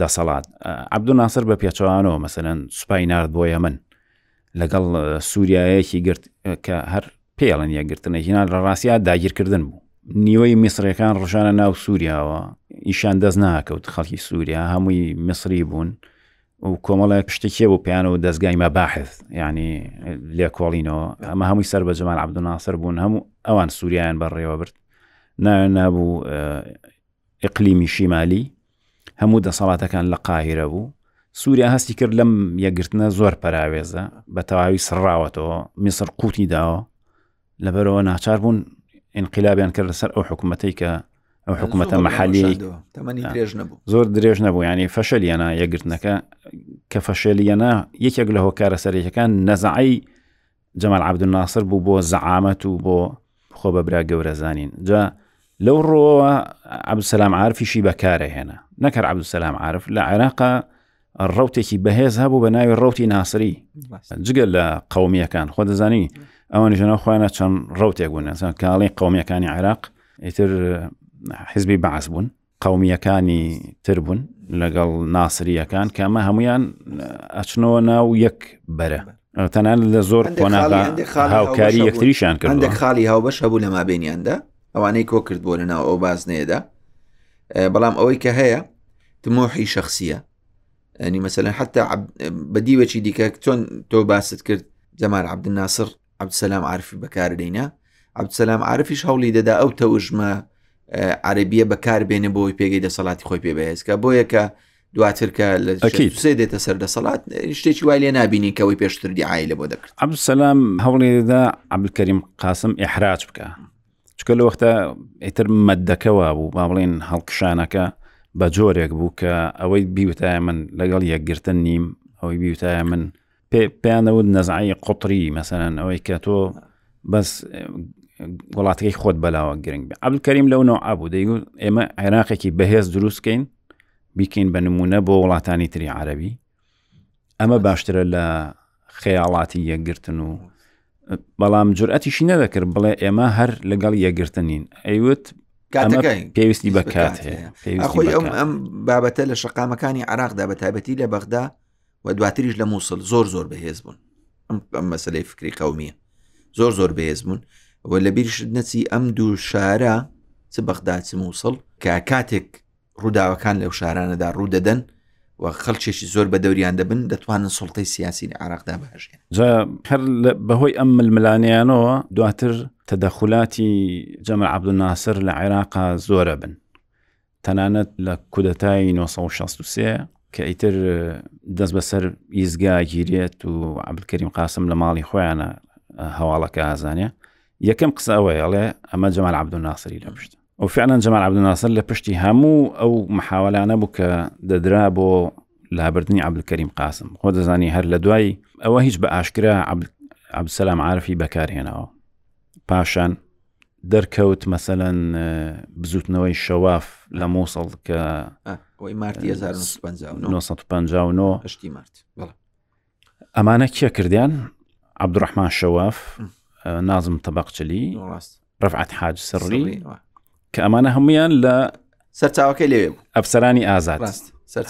دەسەڵات عەبدولناسر بە پێچەوانەوە مەسەرەن سوپای نارد بۆ یەمن لەگەڵ سووریایەکی گرت کە هەر پێڵن یەکگرتنە هینان لە ڕاستیا داگیرکردن بوو نیوەی میسرەکان ڕژانە ناو سووریاوە ئیشان دەست ناکەوت خەڵکی سووریا هەمووی میسری بوون و کۆمەڵێک شتێکێ بۆ پیان و دەستگای مەباحث ینی لێکۆڵینەوە ئەمە هەمووی سەر بە جەمان عبدناسر بوون هەموو ئەوان سووریان بەڕێوە برد ناوێن نابوو ئیقلیمی شیمالی هەموو دەسەڵاتەکان لە قاهیرە بوو سووریا هەستی کرد لەم یەکگرتنە زۆر پەراوێزە بە تەواوی سڕاوەتەوە میسر قوتی داوە لەبەرەوە ناچار بوون ئینقلابیان کرد لەسەر ئەو حکوومەتەی کە ئەو حکوومەتە مححالی زۆر درێژ نەبوو ینی فەشەلیانە یەگرتنەکە کە فەشەلیانە یەکێک لە هۆکارە سەرەکەەکان نەزعی جەمال عبدناسر بوو بۆ زەعامەت و بۆ خۆ بە برا گەورە زانین جا لەو ڕۆەوە عبدسلام عرفیشی بەکارە هێنا نەکەر عبدسلام عرف لە عێراقا ڕوتێکی بەهێز هەبوو بە ناوی ڕوتی ناسری جگە لە قومیەکان خۆ دەزانی ئەوانی ژەنە خۆیانە چەند ڕوتێک بوون کاڵی قومیەکانی عێراق ئیتر حزبی بەعس بوون قەومییەکانی تر بوون لەگەڵ ناسرییەکان کە ئەمە هەمویان ئەچنەوە ناو یەک بەرە تەنان لە زۆر قۆناغا هاوکاری یەکتریشان کرد
هەندێک خاڵی هاوبەش هەبوو لە مابینیاندا ئەوانەی کۆ کرد بۆ لە ناو ئەو بازنەیەدا بەڵام ئەوەی کە هەیە تمۆحی شخصیە ئەنی مەسەن حتا بەدیوەکی دیکە چۆن تۆ باست کرد جەمار عبدناسر عبدسلام عرفی بەکاردەینا عبدسلام عرفیش هەوڵی دەدا ئەو تەوژمە عربیە بەکاربێنێ بۆی پێگەی دەسەڵاتی خۆی پێ بەهێزکە بۆ یەکە دواتر کە لە سێ دێتە سەر دەسەڵات شتێکی وای لێ نبینین کەەوەی پێشتر دیعاایی لە بۆ دەکرد
عبدسلام هەوڵی دەدا عبدکەریم قاسم ئحراج بکە چکە لە وەختە ئیتر مەدەکەەوە بوو با بڵێن هەڵکشانەکە بە جۆرێک بوو کە ئەوەی بیوتایە من لەگەڵ یەکگرتن نیم ئەوەی بیوتایە من پێیان دەوت نەزعی قوتری مەسەرەن ئەوەی کە تۆ بەس وڵاتەکەی خۆت بەلاوە گرنگ بێ عبل کەریم لەو نەوە ئابوو دەیگوت ئێمە عێراقێکی بەهێز دروستکەین بیکەین بە نمونە بۆ وڵاتانی تری عربی ئەمە باشترە لە خەیاڵاتی یەکگرتن و بەڵام جورئەتیشی نەدەکرد بڵێ ئێمە هەر لەگەڵ یەکگرتنین ئەیوت پێویستی بەکات هەیە
ئەم بابەتە لە شقامەکانی عراقدا بە تایبەتی لە بەغدا و دواتریش لە مووسڵ زۆر زۆر بەهێز بوون ئەم مەسلەی فکری قومیە زۆر زۆر بەهێز بوون و لە بیرشت نەچی ئەم دوو شارە چ بەغدا چ مووسڵ کە کاتێک ڕووداوەکان لەو شارانەدا ڕوودەدەن و خەڵکێکی زۆر بە دەوریان دەبن دەتوانن سڵتەی سیاسی لە عراقدا بهژێن
هەر بەهۆی ئەم ململانیانەوە دواتر تەدەخلاتی جەمە عبدناسر لە عێراقا زۆرە بن تەنانەت لە کودەتای 1960 کە ئیتر دەست بەسەر ئیزگا گیرێت و عبلکەریم قاسم لە ماڵی خۆیانە هەواڵەکە ئازانە یەکەم قسە ئەوەی ئەڵێ ئەمە جەمال عبدو ناسری لە پشت ئەو فعلەن جەمال عبدو ناسر لە پشتی هەموو ئەو محاولانە بوو کە دەدرا بۆ لابردنی عبلکەریم قاسم خۆ دەزانی هەر لە دوای ئەوە هیچ بە ئاشکرا عبسەلام عاعرفی بەکارهێنەوە پاشان دەرکەوت مەسەلەن بزوتنەوەی شەواف لە مووسڵ کە ئەوەی
مارتی
1950
شتی مارت
ئەمانە کێ کردیان عبدڕحمان شەواف نازم تەبقچلی ڕفعات حاج سڕی کە ئەمانە هەمویان لە
سەرچاوەکەی لێ
ئەفسەرانی ئازاد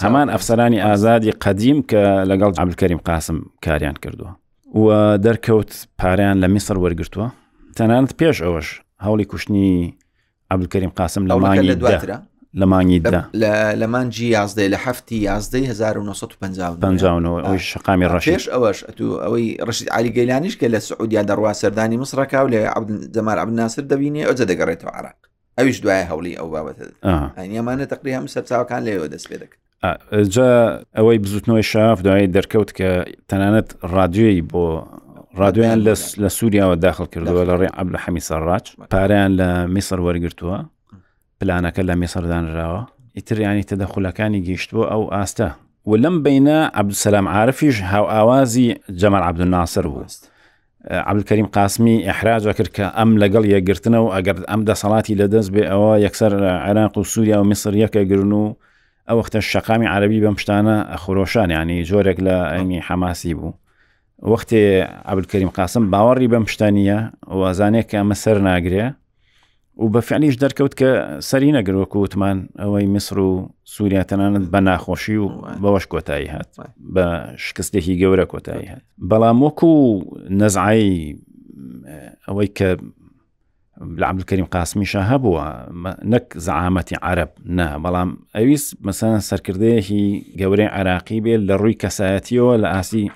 هەمان ئەفسەرانی ئازادی قەدیم کە لەگەڵ جابلکەریم قاسم کاریان کردووە و دەرکەوت پاریان لە میسر وەرگتووە تەنانەت پێش ئەوەش هەوڵی کوشتنی عبلکەریم قاسم لە مانگی لە دواترە لە مانگی
لە مانجی یازدەی لە هەفتی یازدەی 1950ەوە
ئەوی شقامی ڕەشێش
ئەوەش ئەتو ئەوەی ڕشید علیگەیلانیش کە لە سعودیا دەڕوا سەردانی مسرەکە و لە عبد جەمار عبد ناسر دەبینێ ئەوجە دەگەڕێتەوە عراق ئەویش دوای هەوڵی ئەو بابەتە ئەنیەمانە تەقری هەم سەرچاوەکان لەوە دەست پێ دەکرد
جا ئەوەی بزوتنەوەی شاف دوای دەرکەوت کە تەنانەت رادیۆی بۆ رادیۆیان لە سووریاوە داخل کردەوە لە ڕێ عبد لە حەمی سەرڕاج پاریان لە میسر وەرگتووە پلانەکە لە میسەردانراوە ئیتریانی تەدەخولەکانی گەیشتووە ئەو ئاستە و لەم بینە عبدسەلام عاعرفیش هاو ئاوازی جەمەر عبدناسەر بووست عەبدولکەریم قاسمی ئیحراج ئەکرد کە ئەم لەگەڵ یەکگرتنە و ئەگەر ئەم دەسەڵاتی لەدەست بێ ئەوە یەکسەر عێراق و سووریا و میسر یەکەگرن و ئەو وەختە شەقامی عربی بەم شتانە خۆشان ینی جۆرێک لە ئەینی حەماسی بوو وەختێ عبدکەریم قاسم باوەڕی بەم شتانە وازانێک کە ئەمە سەر ناگرێ و بە فعلیش دەرکەوت کە سەری نەگرۆکو وتمان ئەوەی میسر و سووریا تەنانەت بە ناخۆشی و بەوەش کۆتایی هات بە شکستێکی گەورە کۆتایی هات بەڵام وەکو نەزعایی ئەوەی کە لە عبدکەریم قاسمیشە هەبووە نەک زەعامەتی عرب نا بەڵام ئەویست مەسەن سەرکردەیەکی گەورەی عراقی بێت لە ڕووی کەسایەتیەوە لە ئاسی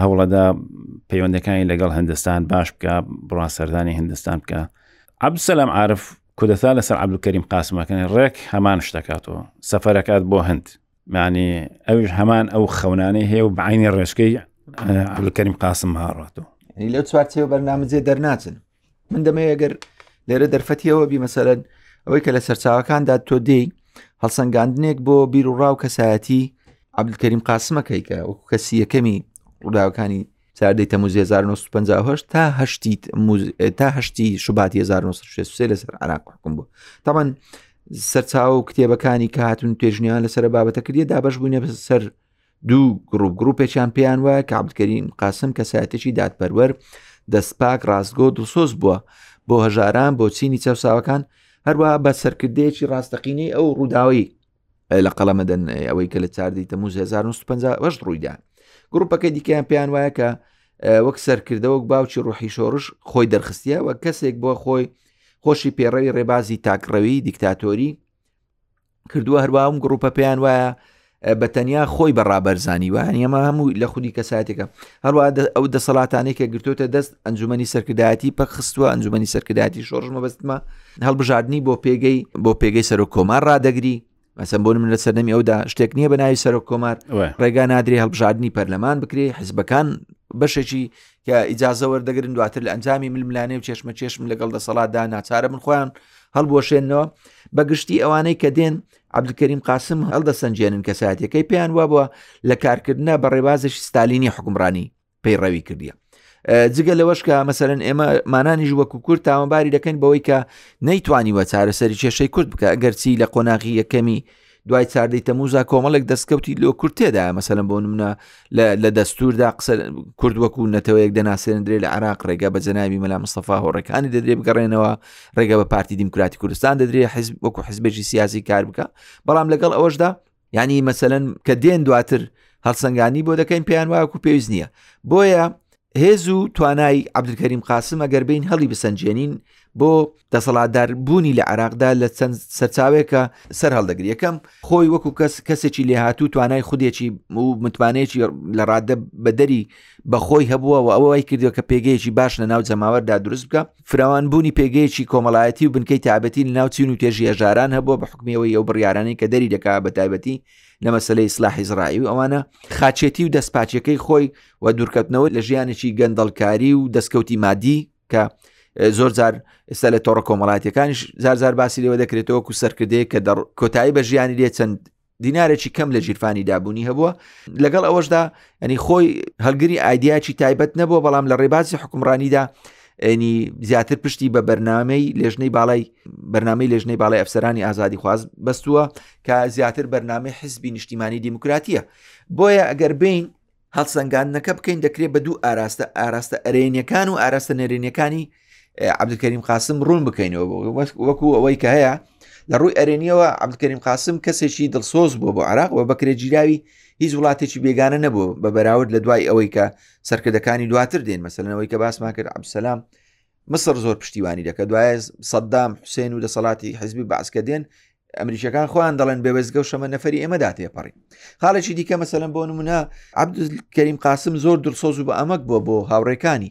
هەوڵەدا پەیوەندەکانی لەگەڵ هندستان باش بکە بڕان سەردانی هندستان بکە عبسەلام عرف کودەتا لەسەر عبدکەریم قاسمەکەن ڕێک هەمان شتەکاتەوە سەفەرەکات بۆ هەند معنی ئەوش هەمان ئەو خەونانەی هەیە و بەعینی ڕێچکەی عبدکەریم قاسم هاڕاتەوە
لەو چوارچەوە بەرنامەجێ دەرناچن من دەمەوێت گەر لێرە دەرفەتیەوە بیمەسەرەن ئەوەی کە لە سەرچاوەکاندا تۆ دێی هەڵسەنگاندنێک بۆ بیر و ڕاو کەسایەتی عبدکەریم قاسمەکەی کە وەکو کەسی یەکەمی ڕووداوەکانی ساردەی تەموز 1950 تا هەشتی تا هەشتی شوباتی 1960 لەسەر عراق حکوم بوو تامان سەرچاو و کتێبەکانی کاتون پێشنیان لەسەر بابەتە کردی دابش بووینە سەر دوو گروپ گروپێکیان پێیان وایە کە عبدکەریم قاسم کەسایەتێکی دادپەروەر دەستپاک ڕاستگۆ دڵسۆز بووە بۆ هەژاران بۆ چینی چەساوەکان هەروە بە سەرکردەیەکی ڕاستەقینەی ئەو ڕووداوی لە قەڵەمەدەن ئەوەی کە لە چاردی تەموز 1950 ڕوویدا گروپەکە دیکەیان پێیان وایە کە وەک سەرکردە وەک باوکی ڕوحی شۆڕش خۆی دەرخستە وە کەسێک بۆ خۆی خۆشی پێڕەوی ڕێبازی تاکڕەوی دیکتاتۆری کردووە هەروە ئەم گروپە پێیان وایە بە تەنیا خۆی بە ڕابەرزانی وان ئەمە هەموو لە خودی کەساتێکە هەروە ئەو دەسەڵاتانەی کە گرتوتە دەست ئەنجومی سەرکردایەتی پەخستووە ئەنجومی سەرکردایەتی شۆڕژ مەبستمە هەڵبژاردننی بۆ پێگەی بۆ پێگەی سەر و کۆمار ڕدەگری مەسم بۆ من لە سەردەمی ئەودا شتێک نییە بە ناوی سەرۆک کۆمار ڕێگا نادرێ هەڵبژاردننی پەرلەمان بکرێ حزبەکان بەشێکی کە ئیجازە وەردەگرن دواتر لە ئەنجامی ململانێ و چێشمە چێشم لەگەڵ دەسەڵاتدا ناچارە من خۆیان هەڵبوەشێنەوە بەگشتی ئەوانەی کە دێن عبدکریم قاسم هەڵدەسەنجێنن کەساتەکەی پێیان وا بووە لە کارکردە بە ڕێبازش ستالینی حکومڕانی پەیڕەوی کردیە جگە لەوەش کە مەسەرن ئێمە مانانیش وەکو کورد تاوانباری دەکەن بەوەی کە نەیتوانیوە چارەسەری کێشەی کورد بکە گەرچی لە قۆناغی یەکەمی دوای چاردەی تەموزا کۆمەڵێک دەستکەوتی لۆ کورت تێدا مەسەلم بۆ نمونە لە دەستوردا قسە کورد وەکو نەتەوەیەک دەناسێنندرێ لە عراق ڕێگە بە جەناوی مەلا مستەفا هۆڕەکانی دەدرێ بگەڕێنەوە ڕێگە بە پارتی دیموکراتی کوردستان دەدرێ حزب وەکو حزبێکی سیاسی کار بکە بەڵام لەگەڵ ئەوەشدا ینی مەسەن کە دێن دواتر هەڵسەنگانی بۆ دەکەین پێیان وایکو پێویست نییە بۆیە هێز و توانای عبدکەریم قاسم ئەگەر بین هەڵی بسەنجێنین بۆ دەسەڵاتدار بوونی لە عراقدا لە چەند سەرچاوێکە سەر هەڵدەگری یەکەم خۆی وەکو کەس کەسێکی لێهاتوو توانای خودێکی و متمانەیەکی لە ڕادە بەدەری بەخۆی هەبووە و ئەوەی کردو کە پێگەیەکی باش لە ناو جەماوەردا دروست بکە فراوان بوونی پێگەیەکی کۆمەڵایەتی و بنکەی تابەتی لە ناو چین و تێژی هەژاران هەبووە بە حکمیەوەی ئەو بڕیارانەی کە دەری دەکا بە تایبەتی لە مەسلەی ئیسلاحی زڕایی و ئەوانە خاچێتی و دەستپاچەکەی خۆی و دوورکەتنەوە لە ژیانێکی گەندەڵکاری و دەستکەوتی مادی کە زۆر جار ئێستا لە تۆڕە کۆمەڵاتیەکانیش زارزار باسی لەوە دەکرێتەوە و سەرکردەیە کە دەڕ کۆتایی بە ژیانی لێ چەند دینارێکی کەم لە ژیرفانی دابوونی هەبووە لەگەڵ ئەوەشدا ئەنی خۆی هەلگری ئایدیاچی تایبەت نەبووە بەڵام لە ڕێبازی حکومڕانیدا ئەنی زیاتر پشتی بە بەرنمەی لێژنەی باڵای بەرنمەی لێژنەی باڵی ئەفسەرانی ئازادی خواز بەستووە کە زیاتر بەرنمەی حزبی نیشتیمانی دیموکراتیە بۆیە ئەگەر بین هەڵسەنگاندنەکە بکەین دەکرێت بە دوو ئاراستە ئاراستە ئەرێنیەکان و ئاراستە نەرێنیەکانی عبدکەریم قاسم ڕوون بکەینەوە وەکو ئەوەی کە هەیە لە ڕووی ئەرێنیەوە عبدکەریم قاسم کەسێکی دڵسۆز بووە بۆ عراق و بەکرێ گیراوی هیچ وڵاتێکی بێگانە نەبوو بە بەراورد لە دوای ئەوەی کە سەرکردەکانی دواتر دێن مەسەرەوەی کە باسمان کرد عبسەسلام مسر زۆر پشتیوانی دەکە دوایە سەددام حوسێن و دەسەڵاتی حزبی باسکە دێن ئەمریکەکان خۆیان دەڵێن بێوەزگە و شەمە نەفری ئێمەدا تێپەڕی خاڵێکی دیکە مەسەلم بۆ نمونە عبدکەریم قاسم زۆر درسۆز و بە ئەمەک بووە بۆ هاوڕێکانی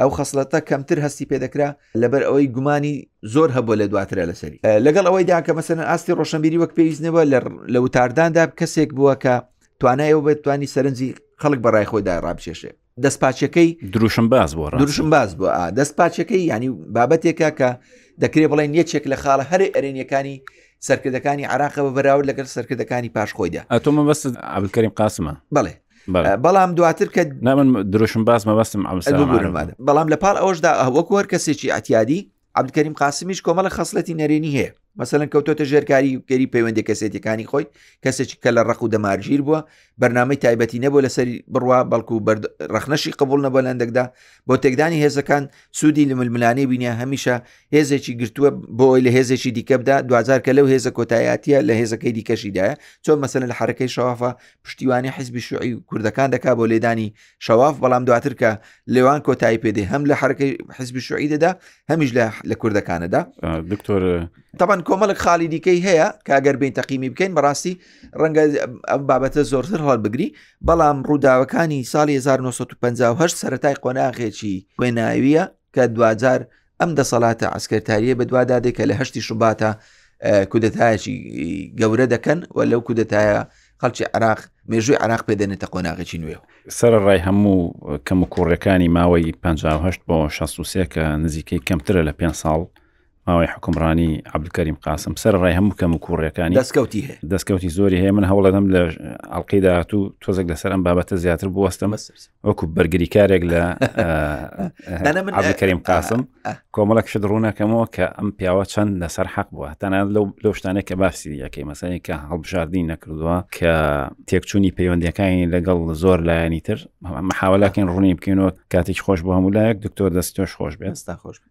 ئەو خەسلەتە کەمتر هەستی پێدەکرا لەبەر ئەوەی گومانی زۆر هەبوو لە دواترە لەسەری لەگەڵ ئەوەی داکە مەسەن ئاستی ڕۆشنبیری وەک پێویستنەوە لە وتارداندا کەسێک بووە کە توانایەوە بێت توانی سەرنجی خەڵک بەڕای خۆیدا ڕابچێشێ دەستپاچەکەی
دروشم باز بووە
دروشم باز بووە دەستپاچەکەی ینی بابەتێکە کە دەکرێت بڵێن یەکێک لە خاڵە هەرێ ئەرێنیەکانی سەرکردەکانی عراقە بە بەراورد لەگەر سەرکردەکانی پاش
خۆیدا ئەتۆ مەبەست عبلکەریم قاسمە
بڵێ بەڵام دواتر کە
من دروشم باس مەبەستم
بەڵام لە پاڵ ئەوشدا وەکوەر کەسێکی ئەتیادی عبدکەریم قاسمیش کۆمەڵە خەسلەتی نەرێنی هەیە مەسەن کەوتۆتە ژێرکاری گەری پەیوەندی کەسێتەکانی خۆی کەسێکی کە لە ڕق و دەمارگیر بووە بەرنمەی تایبەتی نەبوو لەسەر بڕوا بەڵکو و ڕخنەشی قبول نەبە لەندەکدا بۆ تێکدانی هێزەکان سوودی لە ململانەی بینە هەمیشە هێزێکی گرتووە بۆی لە هێزێکی دیکەبدا دوجار کە لەو هێزە کۆتایاتە لە هێزەکەی دیکەشیدایە چۆن مەسەن لە حرەکەی شەوافە پشتیوانی حزبی شوعی و کوردەکان دەکا بۆ لێدانی شەواف بەڵام دواتر کە لێوان کۆتایی پێدەی هەم لە حرەکەی حزب شوعی دەدا هەمیش لە کوردەکانەدا
دکتۆر
تەبان کۆمەڵک خاڵی دیکەی هەیە کاگەر بین تەقیمی بکەین بەڕاستی ڕەنگە بابەتە زۆرتر هەڵبگری بەڵام ڕووداوەکانی ساڵی 1950 سەتای قۆناغێکی خوێناویە کە دوجار ئەم دەسەڵاتە عسکەرتاریە بەدوادادێک کە لە هەشتی شوباتە کودەتایەکی گەورە دەکەن و لەو کودەتایە خەڵکی عراق مێژووی عراق پێدەێتە قۆناغێکی نوێ
سەر ڕای هەموو کەم و کوڕەکانی ماوەی 1950 بۆ 16 کە نزیکەی کەمترە لە پێ ساڵ ماوەی حکومڕانی عبدکەریم قاسم سەر ڕای هەموو کەم و کوڕەکانی
دەستکەوتی هەیە
دەستکەوتی زۆری هەیە من هەوڵەدەم لە ئەڵلقەی داهاتوو تۆزێک لەسەر ئەم بابەتە زیاتر بوەستەمە وەکو بەرگریکارێک لە کەریم قاسم کۆمەڵک شت ڕوونەکەمەوە کە ئەم پیاوە چەند لەسەر حەق بووە تەنە لەو لەو شتانێک کە باسی یەکەی مەسەی کە هەڵبژاردنی نەکردووە کە تێکچوونی پەیوەندەکانی لەگەڵ زۆر لایەنی تر محاولەکەین ڕوونی بکەینەوە کاتێک خۆش بۆ هەموو لایەک دکتۆر دەستۆش خۆش
بێنستا خۆش بێ